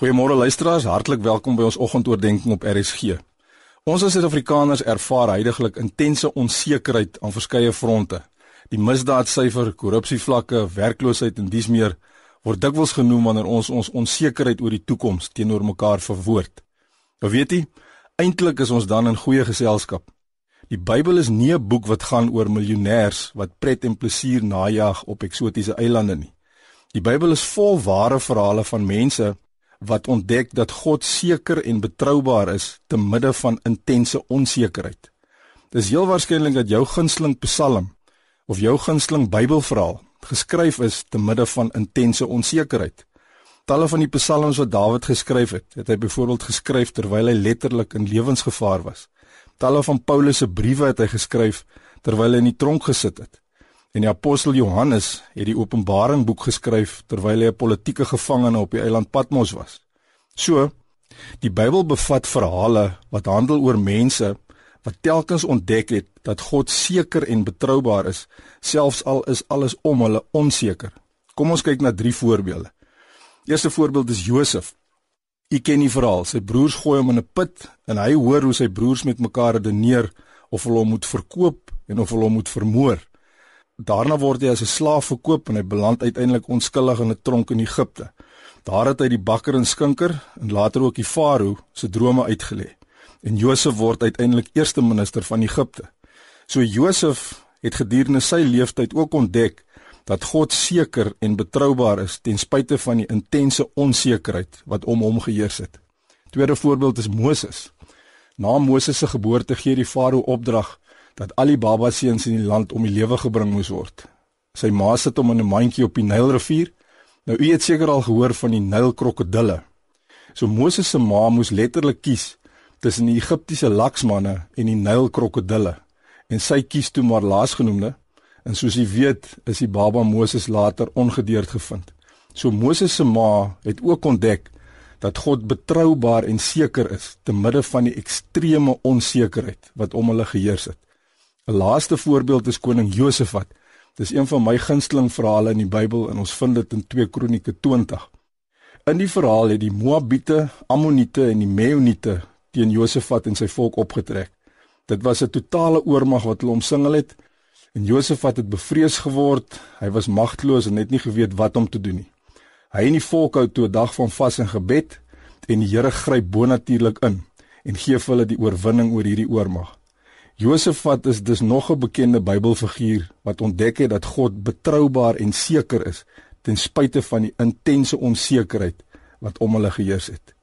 Goeiemôre luisteraars, hartlik welkom by ons oggendoordenkings op RSG. Ons as Suid-Afrikaners ervaar heidaglik intense onsekerheid aan verskeie fronte. Die misdaadsyfer, korrupsievlakke, werkloosheid en dies meer word dikwels genoem wanneer ons ons onsekerheid oor die toekoms teenoor mekaar verwoord. Maar weet jy, eintlik is ons dan in goeie geselskap. Die Bybel is nie 'n boek wat gaan oor miljonêers wat pret en plesier najag op eksotiese eilande nie. Die Bybel is vol ware verhale van mense wat ontdek dat God seker en betroubaar is te midde van intense onsekerheid. Dis heel waarskynlik dat jou gunsteling Psalm of jou gunsteling Bybelverhaal geskryf is te midde van intense onsekerheid. Talle van die psalms wat Dawid geskryf het, het hy byvoorbeeld geskryf terwyl hy letterlik in lewensgevaar was. Talle van Paulus se briewe het hy geskryf terwyl hy in die tronk gesit het. En die apostel Johannes het die Openbaring boek geskryf terwyl hy 'n politieke gevangene op die eiland Patmos was. So, die Bybel bevat verhale wat handel oor mense wat telkens ontdek het dat God seker en betroubaar is, selfs al is alles om hulle onseker. Kom ons kyk na drie voorbeelde. Eerste voorbeeld is Josef. U ken die verhaal. Sy broers gooi hom in 'n put en hy hoor hoe sy broers met mekaar redeneer of hulle hom moet verkoop en of hulle hom moet vermoor. Daarna word hy as 'n slaaf verkoop en hy beland uiteindelik onskuldig in 'n tronk in Egipte. Daar het hy die bakker en skinker en later ook die farao se drome uitgelê. En Josef word uiteindelik eerste minister van Egipte. So Josef het gedurende sy lewenstyd ook ontdek dat God seker en betroubaar is ten spyte van die intense onsekerheid wat om hom geheers het. Tweede voorbeeld is Moses. Na Moses se geboorte gee die farao opdrag dat al die baba seuns in die land om die lewe gebring moes word. Sy ma sit hom in 'n mandjie op die Nylrivier. Nou u het seker al gehoor van die Nylkrokodille. So Moses se ma moes letterlik kies tussen die Egiptiese laksmanne en die Nylkrokodille en sy kies toe maar laasgenoemde en soos u weet is die baba Moses later ongedeerd gevind. So Moses se ma het ook ontdek dat God betroubaar en seker is te midde van die ekstreme onsekerheid wat om hulle geheers het. 'n Laaste voorbeeld is koning Josafat. Dis een van my gunsteling verhale in die Bybel en ons vind dit in 2 Kronieke 20. In die verhaal het die Moabiete, Ammoniete en die Meuniete teen Josafat en sy volk opgetrek. Dit was 'n totale oormag wat hulle omsingel het en Josafat het bevrees geword. Hy was magteloos en het nie geweet wat om te doen nie. Hy en die volk hou toe 'n dag van vas en gebed en die Here gryp bonatuurlik in en gee vir hulle die oorwinning oor hierdie oormag. Josafat is dus nog 'n bekende Bybelfiguur wat ontdek het dat God betroubaar en seker is ten spyte van die intense onsekerheid wat om hulle geheers het.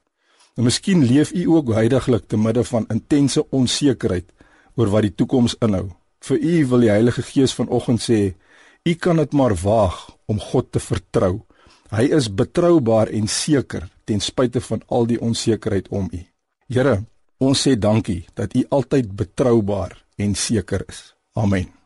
Nou miskien leef u ook heidaglik te midde van intense onsekerheid oor wat die toekoms inhou. Vir u wil die Heilige Gees vanoggend sê, u kan dit maar waag om God te vertrou. Hy is betroubaar en seker ten spyte van al die onsekerheid om u. Here, Ons sê dankie dat U altyd betroubaar en seker is. Amen.